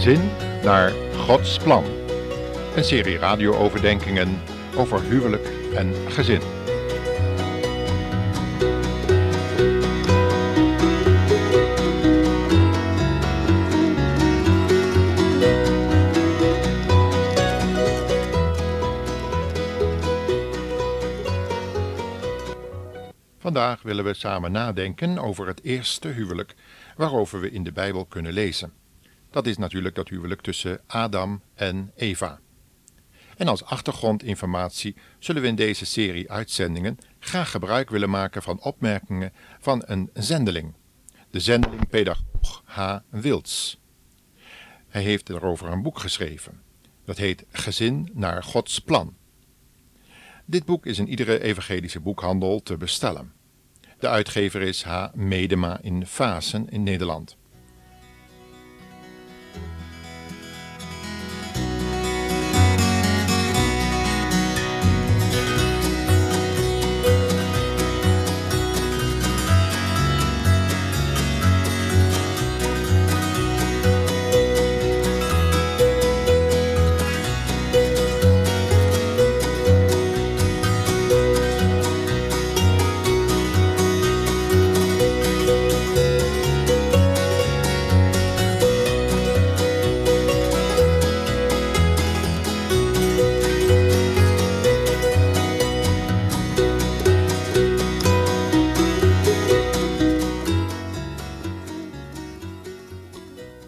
gezin naar Gods plan. Een serie radio-overdenkingen over huwelijk en gezin. Vandaag willen we samen nadenken over het eerste huwelijk waarover we in de Bijbel kunnen lezen. Dat is natuurlijk dat huwelijk tussen Adam en Eva. En als achtergrondinformatie zullen we in deze serie uitzendingen graag gebruik willen maken van opmerkingen van een zendeling, de zendeling pedagoog H. Wilds. Hij heeft erover een boek geschreven. Dat heet Gezin naar Gods plan. Dit boek is in iedere evangelische boekhandel te bestellen. De uitgever is H. Medema in Fasen in Nederland.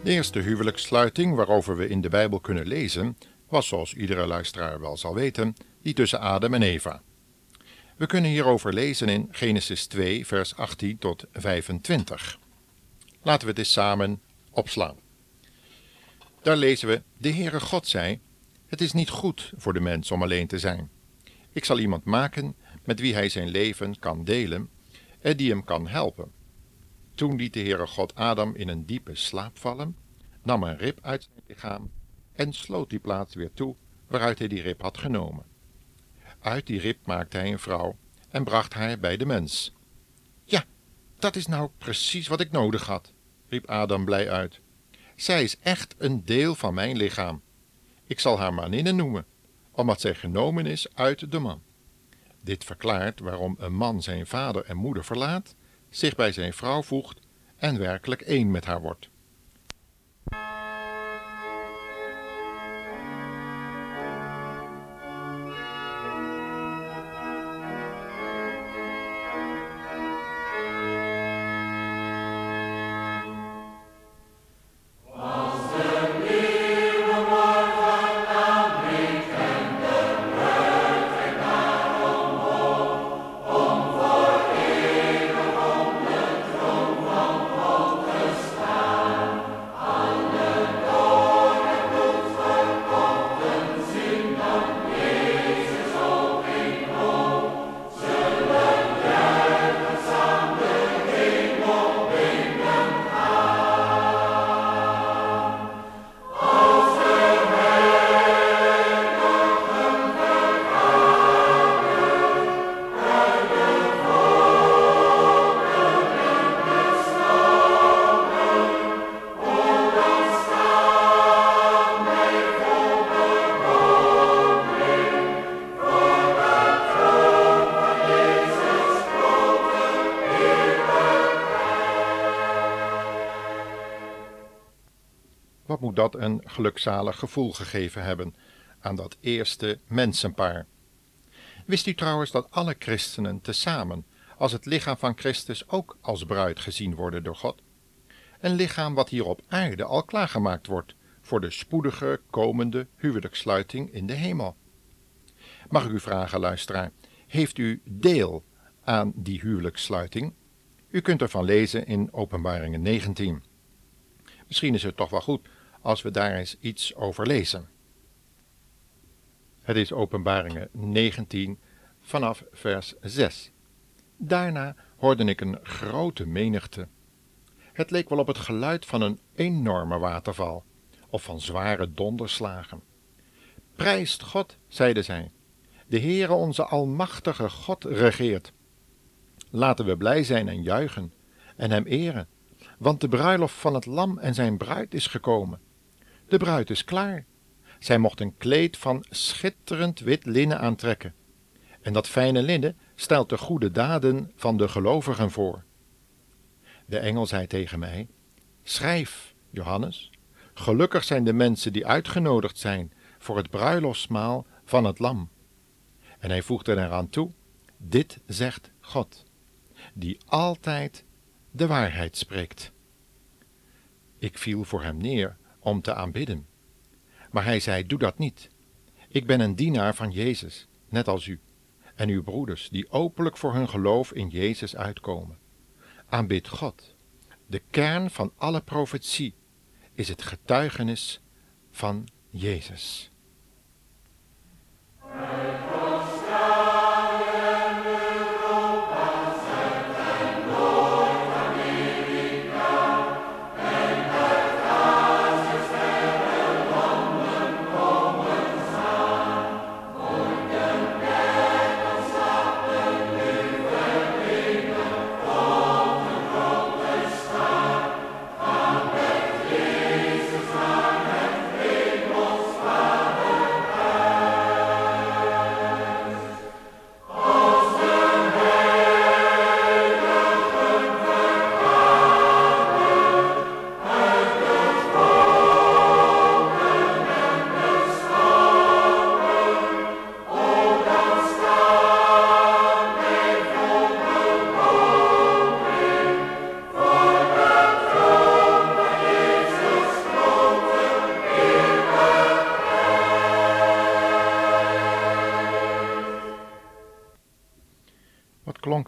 De eerste huwelijkssluiting waarover we in de Bijbel kunnen lezen, was zoals iedere luisteraar wel zal weten, die tussen Adam en Eva. We kunnen hierover lezen in Genesis 2, vers 18 tot 25. Laten we eens samen opslaan. Daar lezen we: De Heere God zei: Het is niet goed voor de mens om alleen te zijn. Ik zal iemand maken met wie hij zijn leven kan delen en die hem kan helpen. Toen liet de Heere God Adam in een diepe slaap vallen, nam een rib uit zijn lichaam en sloot die plaats weer toe waaruit hij die rib had genomen. Uit die rib maakte hij een vrouw en bracht haar bij de mens. Ja, dat is nou precies wat ik nodig had, riep Adam blij uit. Zij is echt een deel van mijn lichaam. Ik zal haar maninne noemen, omdat zij genomen is uit de man. Dit verklaart waarom een man zijn vader en moeder verlaat zich bij zijn vrouw voegt en werkelijk één met haar wordt. Dat een gelukzalig gevoel gegeven hebben aan dat eerste mensenpaar? Wist u trouwens dat alle christenen tezamen als het lichaam van Christus ook als bruid gezien worden door God? Een lichaam wat hier op aarde al klaargemaakt wordt voor de spoedige komende huwelijkssluiting in de hemel. Mag ik u vragen, luisteraar, heeft u deel aan die huwelijkssluiting? U kunt ervan lezen in Openbaringen 19. Misschien is het toch wel goed als we daar eens iets over lezen. Het is Openbaringen 19 vanaf vers 6. Daarna hoorde ik een grote menigte. Het leek wel op het geluid van een enorme waterval of van zware donderslagen. Prijst God, zeiden zij. De Heere onze almachtige God regeert. Laten we blij zijn en juichen en hem eren, want de bruiloft van het lam en zijn bruid is gekomen. De bruid is klaar. Zij mocht een kleed van schitterend wit linnen aantrekken. En dat fijne linnen stelt de goede daden van de gelovigen voor. De engel zei tegen mij: Schrijf, Johannes, gelukkig zijn de mensen die uitgenodigd zijn voor het bruiloftsmaal van het Lam. En hij voegde eraan toe: Dit zegt God, die altijd de waarheid spreekt. Ik viel voor hem neer om te aanbidden. Maar hij zei: Doe dat niet. Ik ben een dienaar van Jezus, net als u, en uw broeders, die openlijk voor hun geloof in Jezus uitkomen. Aanbid God. De kern van alle profetie is het getuigenis van Jezus.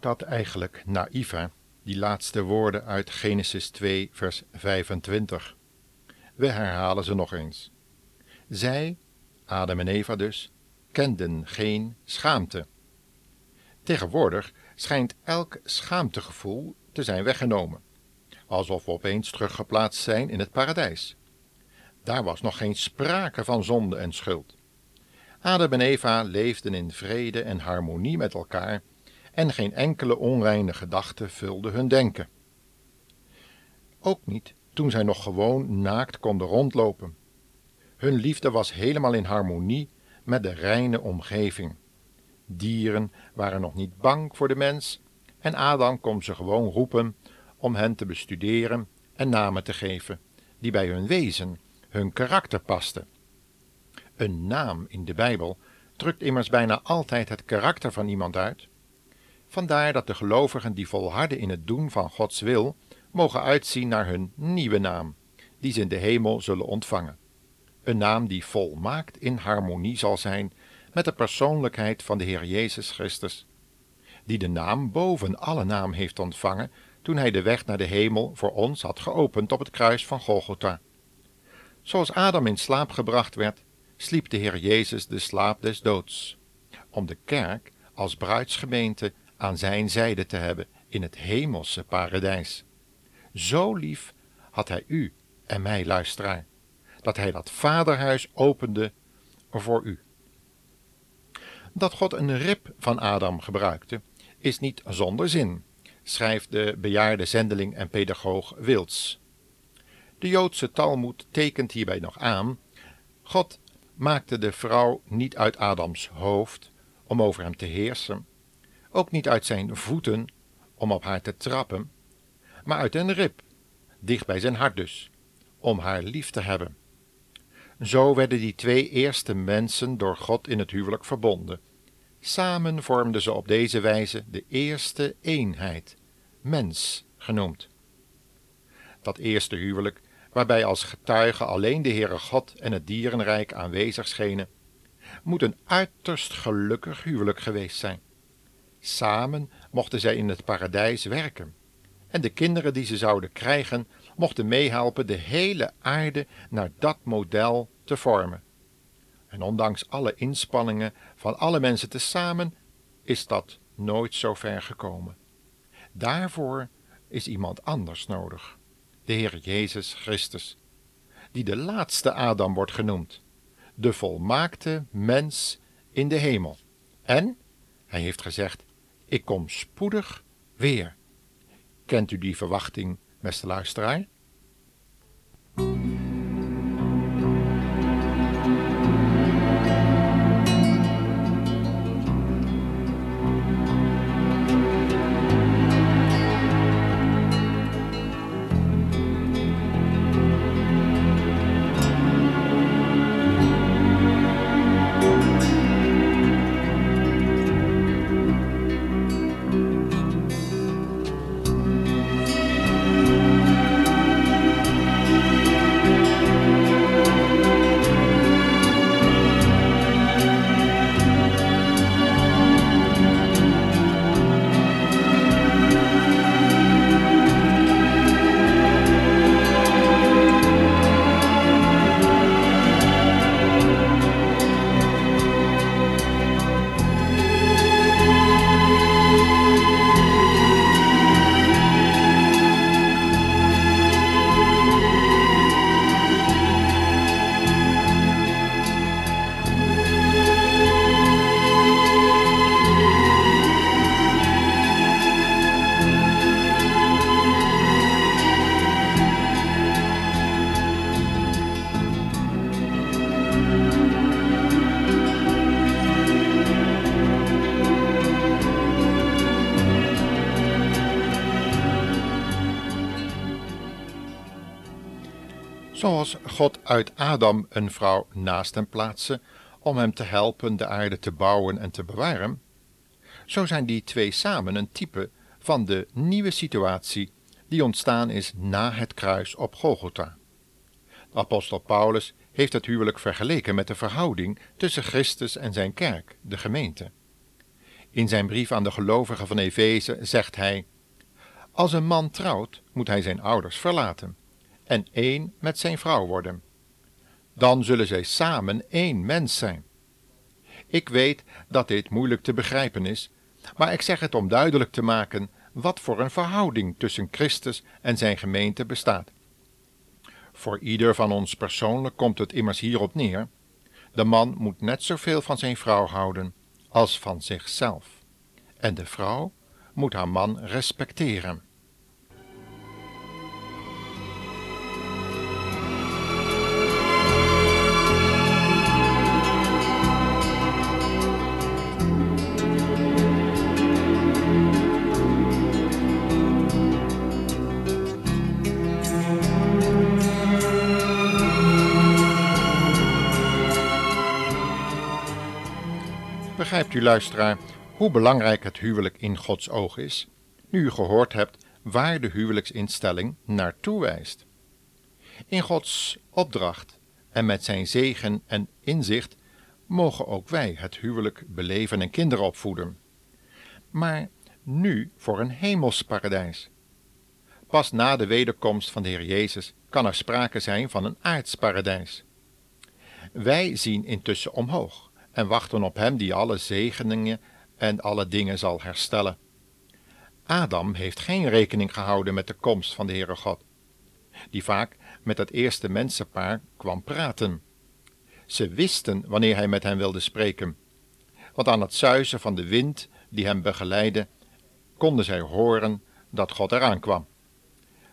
Dat eigenlijk naïef, die laatste woorden uit Genesis 2, vers 25. We herhalen ze nog eens. Zij, Adam en Eva dus, kenden geen schaamte. Tegenwoordig schijnt elk schaamtegevoel te zijn weggenomen, alsof we opeens teruggeplaatst zijn in het paradijs. Daar was nog geen sprake van zonde en schuld. Adam en Eva leefden in vrede en harmonie met elkaar en geen enkele onreine gedachte vulde hun denken. Ook niet toen zij nog gewoon naakt konden rondlopen. Hun liefde was helemaal in harmonie met de reine omgeving. Dieren waren nog niet bang voor de mens en Adam kon ze gewoon roepen om hen te bestuderen en namen te geven die bij hun wezen, hun karakter pasten. Een naam in de Bijbel drukt immers bijna altijd het karakter van iemand uit Vandaar dat de gelovigen die volharden in het doen van Gods wil, mogen uitzien naar hun nieuwe naam, die ze in de hemel zullen ontvangen. Een naam die volmaakt in harmonie zal zijn met de persoonlijkheid van de Heer Jezus Christus, die de naam boven alle naam heeft ontvangen toen hij de weg naar de hemel voor ons had geopend op het kruis van Golgotha. Zoals Adam in slaap gebracht werd, sliep de Heer Jezus de slaap des doods, om de kerk als bruidsgemeente aan zijn zijde te hebben in het hemelse paradijs. Zo lief had hij u en mij, luisteraar, dat hij dat vaderhuis opende voor u. Dat God een rib van Adam gebruikte, is niet zonder zin, schrijft de bejaarde zendeling en pedagoog Wils. De Joodse Talmud tekent hierbij nog aan: God maakte de vrouw niet uit Adams hoofd om over hem te heersen, ook niet uit zijn voeten om op haar te trappen, maar uit een rib, dicht bij zijn hart dus, om haar lief te hebben. Zo werden die twee eerste mensen door God in het huwelijk verbonden. Samen vormden ze op deze wijze de eerste eenheid, mens genoemd. Dat eerste huwelijk, waarbij als getuige alleen de Heere God en het dierenrijk aanwezig schenen, moet een uiterst gelukkig huwelijk geweest zijn. Samen mochten zij in het paradijs werken. En de kinderen die ze zouden krijgen, mochten meehelpen de hele aarde naar dat model te vormen. En ondanks alle inspanningen van alle mensen tezamen, is dat nooit zo ver gekomen. Daarvoor is iemand anders nodig, de Heer Jezus Christus, die de laatste Adam wordt genoemd, de volmaakte mens in de hemel. En, hij heeft gezegd, ik kom spoedig weer. Kent u die verwachting, beste luisteraar? Zoals God uit Adam een vrouw naast hem plaatste om hem te helpen de aarde te bouwen en te bewaren, zo zijn die twee samen een type van de nieuwe situatie die ontstaan is na het kruis op Golgotha. De apostel Paulus heeft het huwelijk vergeleken met de verhouding tussen Christus en zijn kerk, de gemeente. In zijn brief aan de gelovigen van Efeze zegt hij: Als een man trouwt, moet hij zijn ouders verlaten en één met zijn vrouw worden. Dan zullen zij samen één mens zijn. Ik weet dat dit moeilijk te begrijpen is, maar ik zeg het om duidelijk te maken wat voor een verhouding tussen Christus en zijn gemeente bestaat. Voor ieder van ons persoonlijk komt het immers hierop neer: de man moet net zoveel van zijn vrouw houden als van zichzelf, en de vrouw moet haar man respecteren. U, luisteraar, hoe belangrijk het huwelijk in Gods oog is, nu u gehoord hebt waar de huwelijksinstelling naartoe wijst? In Gods opdracht en met zijn zegen en inzicht mogen ook wij het huwelijk beleven en kinderen opvoeden. Maar nu voor een hemels paradijs. Pas na de wederkomst van de Heer Jezus kan er sprake zijn van een aards paradijs. Wij zien intussen omhoog en wachten op Hem die alle zegeningen en alle dingen zal herstellen. Adam heeft geen rekening gehouden met de komst van de Heere God, die vaak met het eerste mensenpaar kwam praten. Ze wisten wanneer hij met hen wilde spreken, want aan het zuizen van de wind die hem begeleidde, konden zij horen dat God eraan kwam.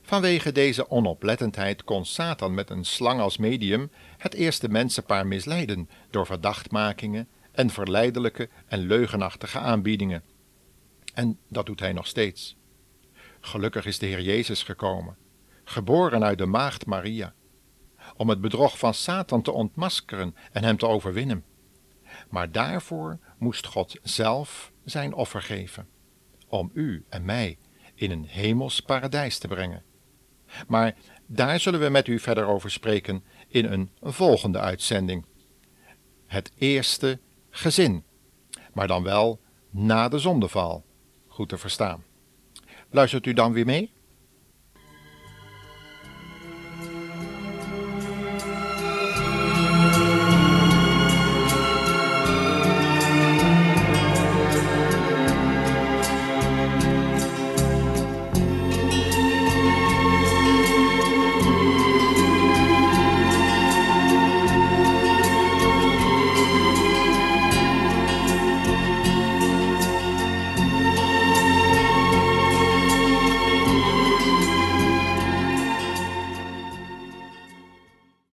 Vanwege deze onoplettendheid kon Satan met een slang als medium het eerste mensenpaar misleiden door verdachtmakingen en verleidelijke en leugenachtige aanbiedingen. En dat doet hij nog steeds. Gelukkig is de Heer Jezus gekomen, geboren uit de maagd Maria, om het bedrog van Satan te ontmaskeren en hem te overwinnen. Maar daarvoor moest God zelf zijn offer geven, om u en mij in een hemels paradijs te brengen. Maar daar zullen we met u verder over spreken in een volgende uitzending. Het eerste gezin, maar dan wel na de zondeval, goed te verstaan. Luistert u dan weer mee?